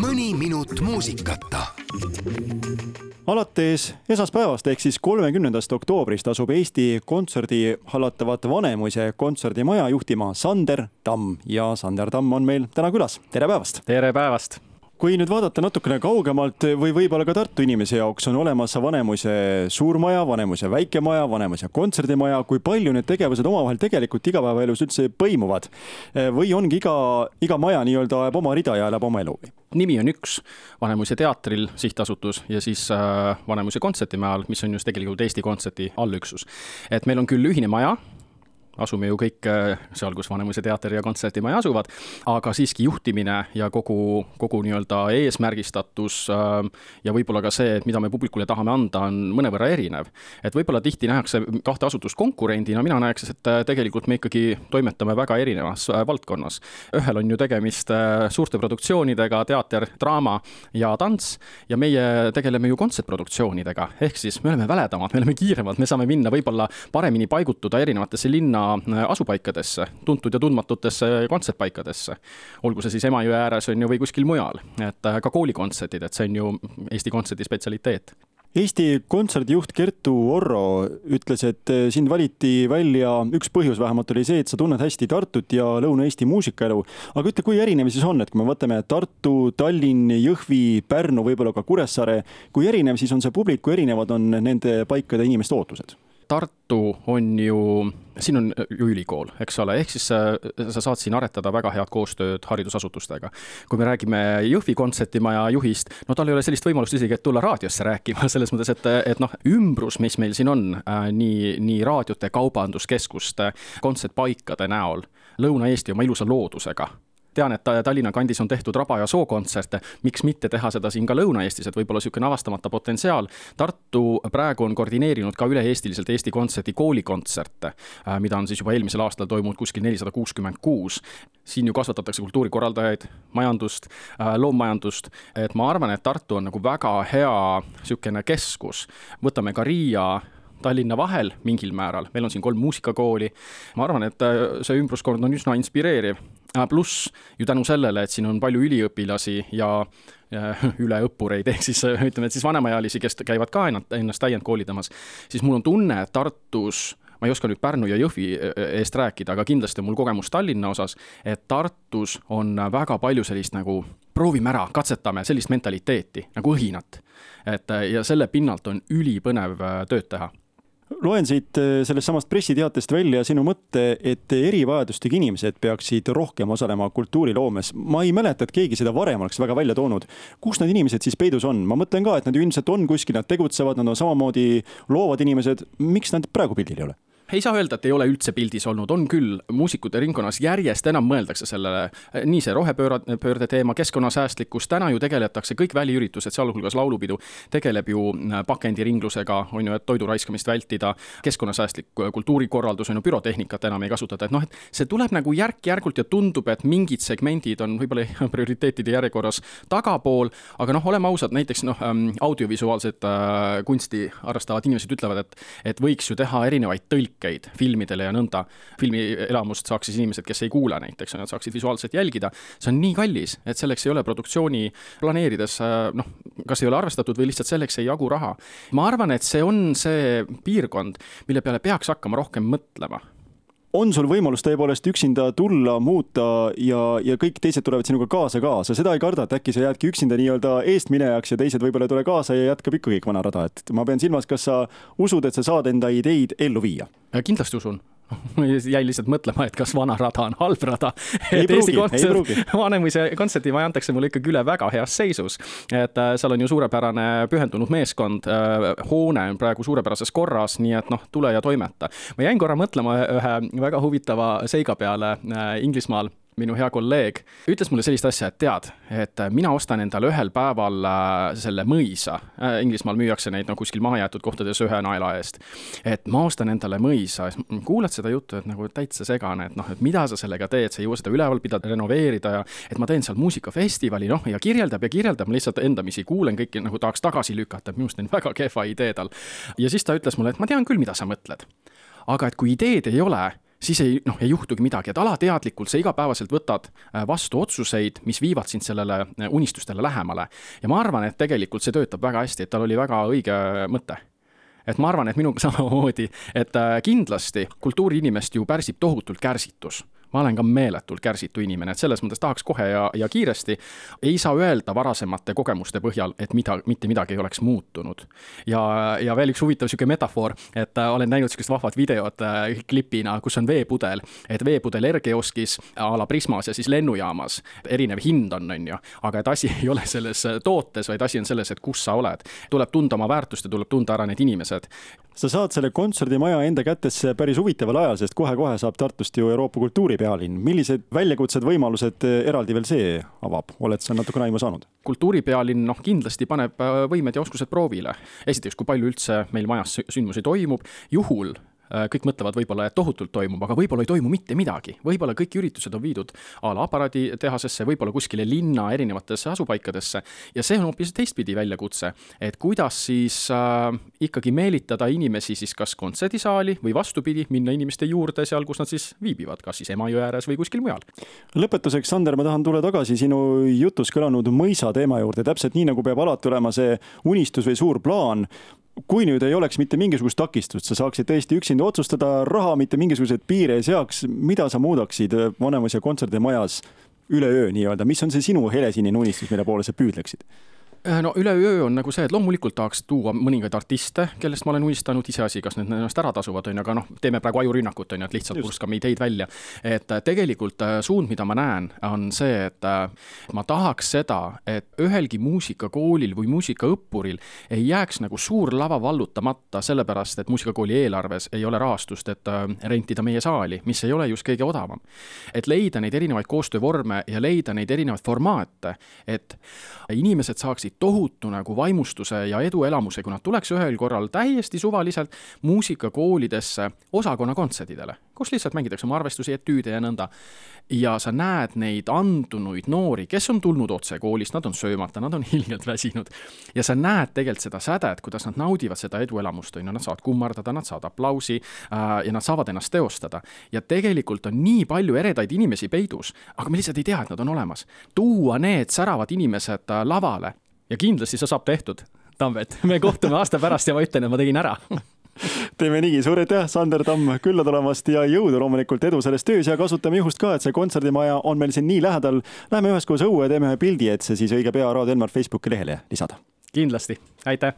mõni minut muusikata. alates esmaspäevast ehk siis kolmekümnendast oktoobrist asub Eesti Kontserdi hallatavat Vanemuise kontserdimaja juhtima Sander Tamm ja Sander Tamm on meil täna külas. tere päevast! tere päevast! Kui nüüd vaadata natukene kaugemalt või võib-olla ka Tartu inimese jaoks on olemas Vanemuise suurmaja, Vanemuise väikemaja, Vanemuise kontserdimaja, kui palju need tegevused omavahel tegelikult igapäevaelus üldse põimuvad? või ongi iga, iga maja nii-öelda ajab oma rida ja elab oma elu? nimi on üks, Vanemuise teatril sihtasutus ja siis äh, Vanemuise kontsertimajal, mis on just tegelikult Eesti Kontserdi allüksus. et meil on küll ühine maja asume ju kõik äh, seal, kus Vanemuise teater ja kontserdimaja asuvad, aga siiski juhtimine ja kogu, kogu nii-öelda eesmärgistatus äh, ja võib-olla ka see, et mida me publikule tahame anda, on mõnevõrra erinev. et võib-olla tihti nähakse kahte asutust konkurendina, mina näeks, et äh, tegelikult me ikkagi toimetame väga erinevas valdkonnas. ühel on ju tegemist suurte produktsioonidega, teater, draama ja tants ja meie tegeleme ju kontsertproduktsioonidega, ehk siis me oleme väledamad, me oleme kiiremad, me saame minna võib-olla paremini paigutuda erinevatesse linna linna äh, asupaikadesse, tuntud ja tundmatutesse kontsertpaikadesse. olgu see siis Emajõe ääres on ju või kuskil mujal, et äh, ka koolikontserdid, et see on ju Eesti Kontserdi spetsialiteet Eesti Kontserdijuht Kertu Orro ütles, et äh, sind valiti välja, üks põhjus vähemalt oli see, et sa tunned hästi Tartut ja Lõuna-Eesti muusikaelu. aga ütle, kui erinev siis on, et kui me võtame Tartu, Tallinn, Jõhvi, Pärnu, võib-olla ka Kuressaare, kui erinev siis on see publik, kui erinevad on nende paikade inimeste ootused? Tartu on ju, siin on ju ülikool, eks ole, ehk siis sa, sa saad siin aretada väga head koostööd haridusasutustega. kui me räägime Jõhvi kontserdimaja juhist, no tal ei ole sellist võimalust isegi, et tulla raadiosse rääkima, selles mõttes, et, et noh, ümbrus, mis meil siin on äh,, nii, nii raadiote, kaubanduskeskuste, kontsertpaikade näol, Lõuna-Eesti oma ilusa loodusega tean, et Tallinna kandis on tehtud raba- ja sookontserte, miks mitte teha seda siin ka Lõuna-Eestis, et võib-olla niisugune avastamata potentsiaal. Tartu praegu on koordineerinud ka üle-eestiliselt Eesti Kontserdi koolikontserte, äh, mida on siis juba eelmisel aastal toimunud kuskil nelisada kuuskümmend kuus. siin ju kasvatatakse kultuurikorraldajaid, majandust, äh, loommajandust, et ma arvan, et Tartu on nagu väga hea niisugune keskus. võtame ka Riia Tallinna vahel mingil määral, meil on siin kolm muusikakooli. ma arvan, et äh, see ümbruskond on üsna inspireeriv pluss ju tänu sellele, et siin on palju üliõpilasi ja üleõppureid, ehk siis äh, ütleme, et siis vanemaealisi, kes käivad ka ennast, täiendkoolitamas, siis mul on tunne, et Tartus ma ei oska nüüd Pärnu ja Jõhvi äh, eest rääkida, aga kindlasti on mul kogemus Tallinna osas, et Tartus on väga palju sellist nagu proovime ära, katsetame sellist mentaliteeti nagu õhinat. et ja selle pinnalt on ülipõnev tööd teha loen siit äh, sellest samast pressiteatest välja sinu mõtte, et erivajadustega inimesed peaksid rohkem osalema kultuuriloomes. ma ei mäleta, et keegi seda varem oleks väga välja toonud. kus need inimesed siis peidus on? ma mõtlen ka, et nad ilmselt on kuskil, nad tegutsevad, nad on samamoodi loovad inimesed. miks nad praegu pildil ei ole? Ei saa öelda, et ei ole üldse pildis olnud, on küll, muusikute ringkonnas järjest enam mõeldakse sellele, nii see rohepööra-, pöörde teema, keskkonnasäästlikkus, täna ju tegeletakse, kõik väliüritused, sealhulgas laulupidu, tegeleb ju äh, pakendiringlusega, on ju, et toidu raiskamist vältida, keskkonnasäästlik kultuurikorraldus on ju, pürotehnikat enam ei kasutata, et noh, et see tuleb nagu järk-järgult ja tundub, et mingid segmendid on võib-olla prioriteetide järjekorras tagapool, aga noh, oleme ausad, näiteks noh, ähm, audiovisuaalset äh, kunsti harrastavad inimesed ütlevad, et et võiks ju teha erinevaid tõlke tõlkeid filmidele ja nõnda. filmielamust saaks siis inimesed, kes ei kuule näiteks, nad saaksid visuaalselt jälgida. see on nii kallis, et selleks ei ole produktsiooni planeerides noh, kas ei ole arvestatud või lihtsalt selleks ei jagu raha. ma arvan, et see on see piirkond, mille peale peaks hakkama rohkem mõtlema on sul võimalus tõepoolest üksinda tulla, muuta ja, ja kõik teised tulevad sinuga kaasa ka, sa seda ei karda, et äkki sa jäädki üksinda nii-öelda eestminejaks ja teised võib-olla ei tule kaasa ja jätkab ikka kõik vana rada, et ma pean silmas, kas sa usud, et sa saad enda ideid ellu viia? kindlasti usun jäin lihtsalt mõtlema, et kas vana rada on halb rada. et Eesti Kontsert, Vanemuise kontserdimaja antakse mulle ikkagi üle väga heas seisus. et äh, seal on ju suurepärane pühendunud meeskond äh,, hoone on praegu suurepärases korras, nii et noh, tule ja toimeta. ma jäin korra mõtlema ühe väga huvitava seiga peale äh, Inglismaal minu hea kolleeg, ütles mulle sellist asja, et tead, et mina ostan endale ühel päeval äh, selle mõisa. Äh, Inglismaal müüakse neid no kuskil mahajäetud kohtades ühe naela eest. et ma ostan endale mõisa, kuulad seda juttu, et nagu täitsa segane, et noh, et mida sa sellega teed, sa ei jõua seda üleval pidada, renoveerida ja et ma teen seal muusikafestivali, noh, ja kirjeldab ja kirjeldab, ma lihtsalt endamisi kuulen kõiki nagu tahaks tagasi lükata, minu arust on väga kehva idee tal. ja siis ta ütles mulle, et ma tean küll, mida sa mõtled. aga et kui ideed ei ole siis ei, noh, ei juhtugi midagi, et alateadlikult sa igapäevaselt võtad äh, vastu otsuseid, mis viivad sind sellele äh, unistustele lähemale. ja ma arvan, et tegelikult see töötab väga hästi, et tal oli väga õige mõte. Et ma arvan, et minuga samamoodi, et kindlasti kultuuriinimest ju pärsib tohutult kärsitus ma olen ka meeletult kärsitu inimene, et selles mõttes tahaks kohe ja, ja kiiresti. ei saa öelda varasemate kogemuste põhjal, et mida, mitte midagi ei oleks muutunud. ja, ja veel üks huvitav sihuke metafoor, et äh, olen näinud sihukest vahvat videot äh, klipina, kus on veepudel, et veepudel R-kioskis a la Prismas ja siis lennujaamas. erinev hind on, on ju, aga et asi ei ole selles tootes, vaid asi on selles, et kus sa oled. tuleb tunda oma väärtust ja tuleb tunda ära need inimesed sa saad selle kontserdimaja enda kätesse päris huvitaval ajal, sest kohe-kohe saab Tartust ju Euroopa kultuuripealinn. millised väljakutsed, võimalused eh, eraldi veel see avab, oled sa natukene aimu saanud? kultuuripealinn noh, kindlasti paneb äh, võimed ja oskused proovile. esiteks, kui palju üldse meil majas sündmusi toimub, juhul kõik mõtlevad võib-olla, et tohutult toimub, aga võib-olla ei toimu mitte midagi. võib-olla kõik üritused on viidud a la aparaaditehasesse, võib-olla kuskile linna erinevatesse asupaikadesse ja see on hoopis teistpidi väljakutse, et kuidas siis äh, ikkagi meelitada inimesi siis kas kontserdisaali või vastupidi, minna inimeste juurde seal, kus nad siis viibivad, kas siis Emajõe ääres või kuskil mujal. lõpetuseks, Sander, ma tahan tulla tagasi sinu jutus kõlanud mõisa teema juurde, täpselt nii, nagu peab alati olema see unistus või suur plaan kui nüüd ei oleks mitte mingisugust takistust, sa saaksid tõesti üksinda otsustada, raha mitte mingisuguseid piire ei seaks, mida sa muudaksid Vanemuise kontserdimajas üleöö nii-öelda, mis on see sinu helesinine unistus, mille poole sa püüdleksid? Äh, no üleöö on nagu see, et loomulikult tahaks tuua mõningaid artiste, kellest ma olen unistanud, iseasi, kas need ennast ära tasuvad, on ju, aga noh, teeme praegu ajurünnakut, on ju, et lihtsalt purskame ideid välja. et äh, tegelikult äh, suund, mida ma näen, on see, et ma tahaks seda, et ühelgi muusikakoolil või muusikaõppuril ei jääks nagu suur lava vallutamata, sellepärast et muusikakooli eelarves ei ole rahastust, et rentida meie saali, mis ei ole just kõige odavam. et leida neid erinevaid koostöövorme ja leida neid erinevaid formaate, et inimesed saaksid saaksid tohutu nagu vaimustuse ja eduelamuse, kui nad tuleks ühel korral täiesti suvaliselt muusikakoolidesse osakonna kontsertidele, kus lihtsalt mängitakse oma arvestusi, etüüde ja nõnda. ja sa näed neid andunuid noori, kes on tulnud otse koolist, nad on söömata, nad on hiljalt väsinud. ja sa näed tegelikult seda sädet, kuidas nad naudivad seda eduelamust, on ju, nad saavad kummardada, nad saavad aplausi äh, ja nad saavad ennast teostada. ja tegelikult on nii palju eredaid inimesi peidus, aga me lihtsalt ei tea, et nad on olemas. tuua need säravad inimesed äh, lavale ja kindlasti see saab tehtud, Tambet. me kohtume aasta pärast ja ma ütlen, et ma tegin ära teeme nii, suur aitäh, Sander Tamm, külla tulemast ja jõudu loomulikult edu selles töös ja kasutame juhust ka, et see kontserdimaja on meil siin nii lähedal. Lähme üheskoos õue ja teeme ühe pildi, et see siis õige pea Raadio Elmar Facebooki lehele lisada. kindlasti, aitäh